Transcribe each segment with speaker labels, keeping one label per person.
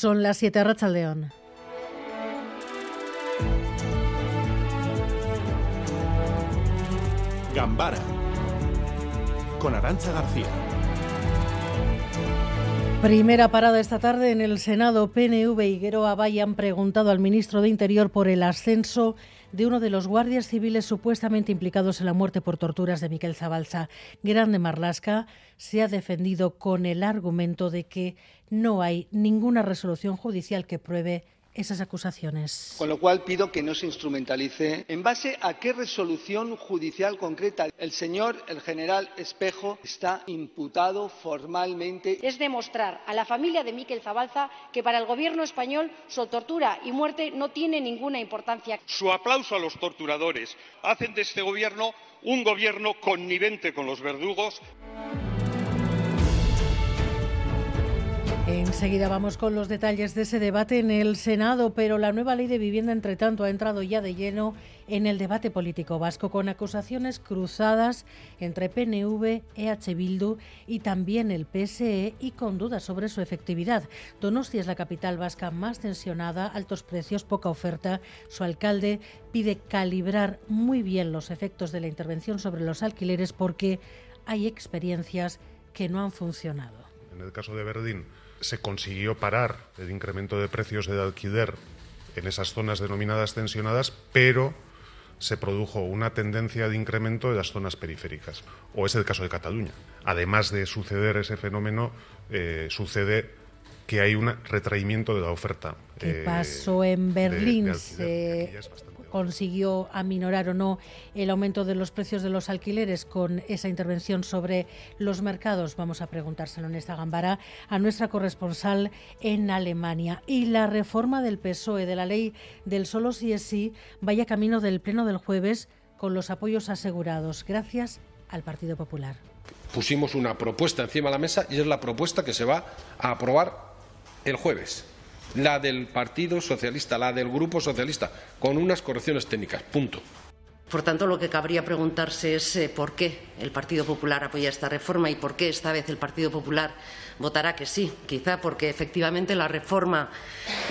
Speaker 1: Son las 7 León.
Speaker 2: Gambara con Arancha García.
Speaker 1: Primera parada esta tarde en el Senado. PNV y Gueroa Valle han preguntado al ministro de Interior por el ascenso de uno de los guardias civiles supuestamente implicados en la muerte por torturas de Miquel Zabalza. Grande Marlasca se ha defendido con el argumento de que no hay ninguna resolución judicial que pruebe esas acusaciones.
Speaker 3: Con lo cual pido que no se instrumentalice. ¿En base a qué resolución judicial concreta el señor, el general Espejo, está imputado formalmente?
Speaker 4: Es demostrar a la familia de Miquel Zabalza que para el gobierno español su tortura y muerte no tiene ninguna importancia.
Speaker 5: Su aplauso a los torturadores hacen de este gobierno un gobierno connivente con los verdugos.
Speaker 1: Enseguida vamos con los detalles de ese debate en el Senado, pero la nueva ley de vivienda, entre tanto, ha entrado ya de lleno en el debate político vasco, con acusaciones cruzadas entre PNV, EH Bildu y también el PSE y con dudas sobre su efectividad. Donostia es la capital vasca más tensionada, altos precios, poca oferta. Su alcalde pide calibrar muy bien los efectos de la intervención sobre los alquileres porque hay experiencias que no han funcionado.
Speaker 6: En el caso de Verdín, se consiguió parar el incremento de precios de alquiler en esas zonas denominadas tensionadas, pero se produjo una tendencia de incremento de las zonas periféricas. O es el caso de Cataluña. Además de suceder ese fenómeno, eh, sucede que hay un retraimiento de la oferta.
Speaker 1: ¿Qué pasó en Berlín? Consiguió aminorar o no el aumento de los precios de los alquileres con esa intervención sobre los mercados? Vamos a preguntárselo en esta gambara a nuestra corresponsal en Alemania. Y la reforma del PSOE de la ley del solo sí es sí vaya camino del pleno del jueves con los apoyos asegurados gracias al Partido Popular.
Speaker 7: Pusimos una propuesta encima de la mesa y es la propuesta que se va a aprobar el jueves la del Partido Socialista, la del Grupo Socialista, con unas correcciones técnicas. Punto.
Speaker 8: Por tanto, lo que cabría preguntarse es eh, por qué el Partido Popular apoya esta reforma y por qué esta vez el Partido Popular votará que sí. Quizá porque efectivamente la reforma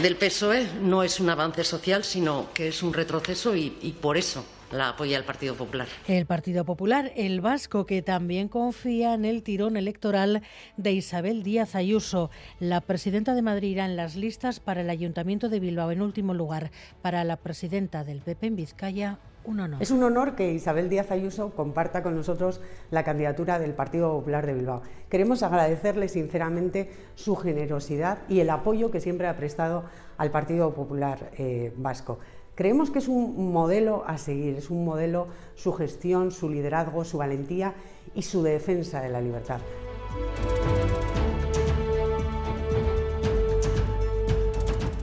Speaker 8: del PSOE no es un avance social, sino que es un retroceso y, y por eso la apoya el Partido Popular.
Speaker 1: El Partido Popular, el vasco, que también confía en el tirón electoral de Isabel Díaz Ayuso. La presidenta de Madrid irá en las listas para el Ayuntamiento de Bilbao en último lugar. Para la presidenta del PP en Vizcaya, un honor.
Speaker 9: Es un honor que Isabel Díaz Ayuso comparta con nosotros la candidatura del Partido Popular de Bilbao. Queremos agradecerle sinceramente su generosidad y el apoyo que siempre ha prestado al Partido Popular eh, Vasco. Creemos que es un modelo a seguir, es un modelo su gestión, su liderazgo, su valentía y su defensa de la libertad.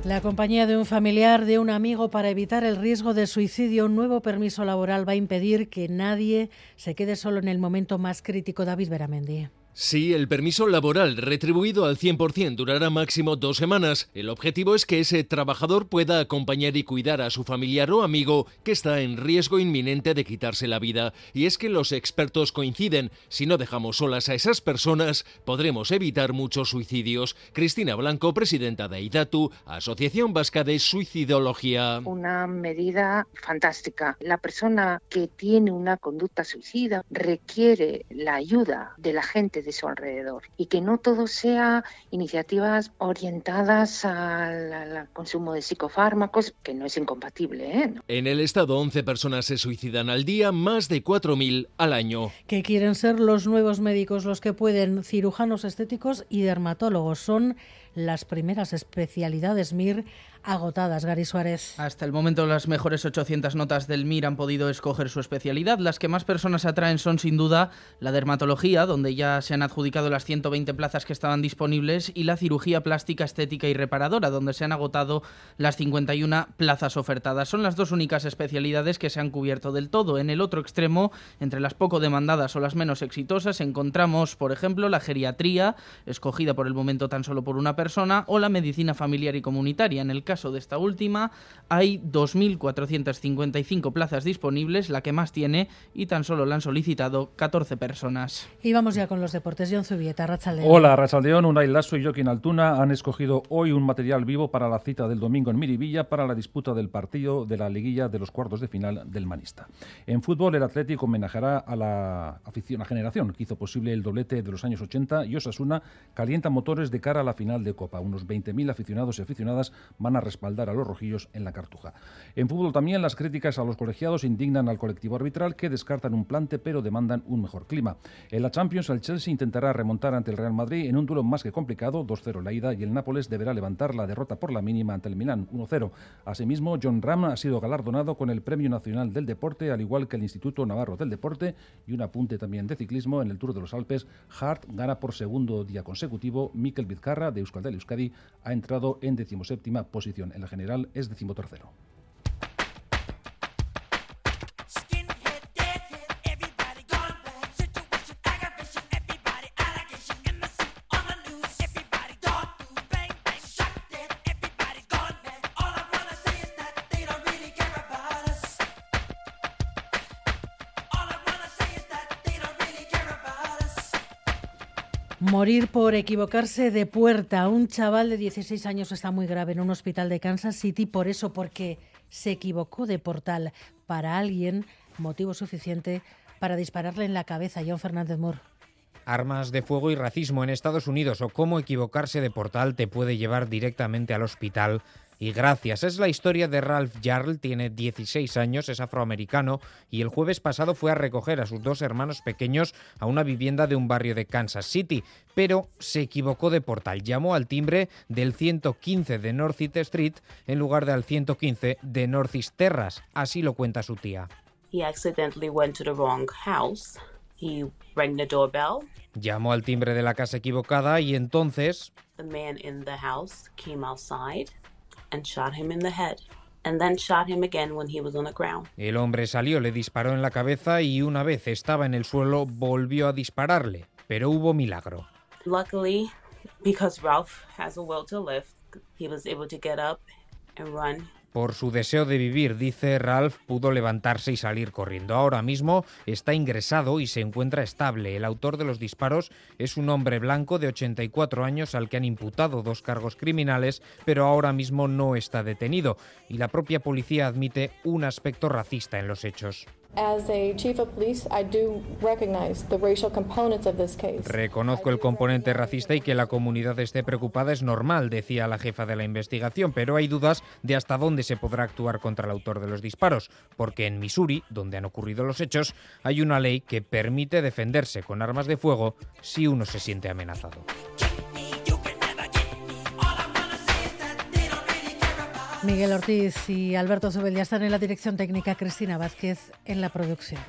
Speaker 1: La compañía de un familiar, de un amigo, para evitar el riesgo de suicidio, un nuevo permiso laboral va a impedir que nadie se quede solo en el momento más crítico. David Beramendi.
Speaker 10: Sí, el permiso laboral retribuido al 100% durará máximo dos semanas. El objetivo es que ese trabajador pueda acompañar y cuidar a su familiar o amigo que está en riesgo inminente de quitarse la vida. Y es que los expertos coinciden, si no dejamos solas a esas personas, podremos evitar muchos suicidios. Cristina Blanco, presidenta de IDATU, Asociación Vasca de Suicidología.
Speaker 11: Una medida fantástica. La persona que tiene una conducta suicida requiere la ayuda de la gente de su alrededor y que no todo sea iniciativas orientadas al, consumo de psicofármacos, que no es incompatible. ¿eh?
Speaker 10: En el Estado, 11 personas se suicidan al día, más de 4.000 al año.
Speaker 1: Que quieren ser los nuevos médicos los que pueden, cirujanos estéticos y dermatólogos. Son las primeras especialidades MIR agotadas, Gary Suárez.
Speaker 12: Hasta el momento las mejores 800 notas del MIR han podido escoger su especialidad. Las que más personas atraen son sin duda la dermatología, donde ya se han adjudicado las 120 plazas que estaban disponibles, y la cirugía plástica, estética y reparadora, donde se han agotado las 51 plazas ofertadas. Son las dos únicas especialidades que se han cubierto del todo. En el otro extremo, entre las poco demandadas o las menos exitosas, encontramos, por ejemplo, la geriatría, escogida por el momento tan solo por una persona, persona o la medicina familiar y comunitaria. En el caso de esta última, hay 2.455 plazas disponibles, la que más tiene, y tan solo la han solicitado 14 personas.
Speaker 1: Y vamos ya con los deportes. John Zubieta, Rachaldeón.
Speaker 13: Hola, Rachaldeón. Unai Lasso y Joaquín Altuna han escogido hoy un material vivo para la cita del domingo en Miribilla para la disputa del partido de la liguilla de los cuartos de final del Manista. En fútbol, el Atlético homenajeará a la afición, a generación que hizo posible el doblete de los años 80 y Osasuna calienta motores de cara a la final de Copa. Unos 20.000 aficionados y aficionadas van a respaldar a los rojillos en la Cartuja. En fútbol también las críticas a los colegiados indignan al colectivo arbitral que descartan un plante pero demandan un mejor clima. En la Champions el Chelsea intentará remontar ante el Real Madrid en un duelo más que complicado, 2-0 la ida y el Nápoles deberá levantar la derrota por la mínima ante el Milán, 1-0. Asimismo, John Ram ha sido galardonado con el Premio Nacional del Deporte, al igual que el Instituto Navarro del Deporte y un apunte también de ciclismo en el Tour de los Alpes. Hart gana por segundo día consecutivo. Mikel Vizcarra de Euskal Euskadi ha entrado en decimoséptima posición. En la general es decimotercero.
Speaker 1: Morir por equivocarse de puerta. Un chaval de 16 años está muy grave en un hospital de Kansas City por eso, porque se equivocó de portal. Para alguien, motivo suficiente para dispararle en la cabeza. John Fernández Moore.
Speaker 14: Armas de fuego y racismo en Estados Unidos o cómo equivocarse de portal te puede llevar directamente al hospital y gracias. Es la historia de Ralph Jarl, tiene 16 años, es afroamericano y el jueves pasado fue a recoger a sus dos hermanos pequeños a una vivienda de un barrio de Kansas City, pero se equivocó de portal. Llamó al timbre del 115 de North East Street en lugar del 115 de Northeast Terrace. Así lo cuenta su tía. Llamó al timbre de la casa equivocada y entonces el hombre salió, le disparó en la cabeza y una vez estaba en el suelo volvió a dispararle, pero hubo milagro. Luckily, because Ralph has a will to live, he was able to get up and run por su deseo de vivir, dice Ralph, pudo levantarse y salir corriendo. Ahora mismo está ingresado y se encuentra estable. El autor de los disparos es un hombre blanco de 84 años al que han imputado dos cargos criminales, pero ahora mismo no está detenido. Y la propia policía admite un aspecto racista en los hechos. Reconozco el componente racista y que la comunidad esté preocupada es normal, decía la jefa de la investigación, pero hay dudas de hasta dónde se podrá actuar contra el autor de los disparos, porque en Missouri, donde han ocurrido los hechos, hay una ley que permite defenderse con armas de fuego si uno se siente amenazado.
Speaker 1: Miguel Ortiz y Alberto Zubel ya están en la dirección técnica, Cristina Vázquez en la producción.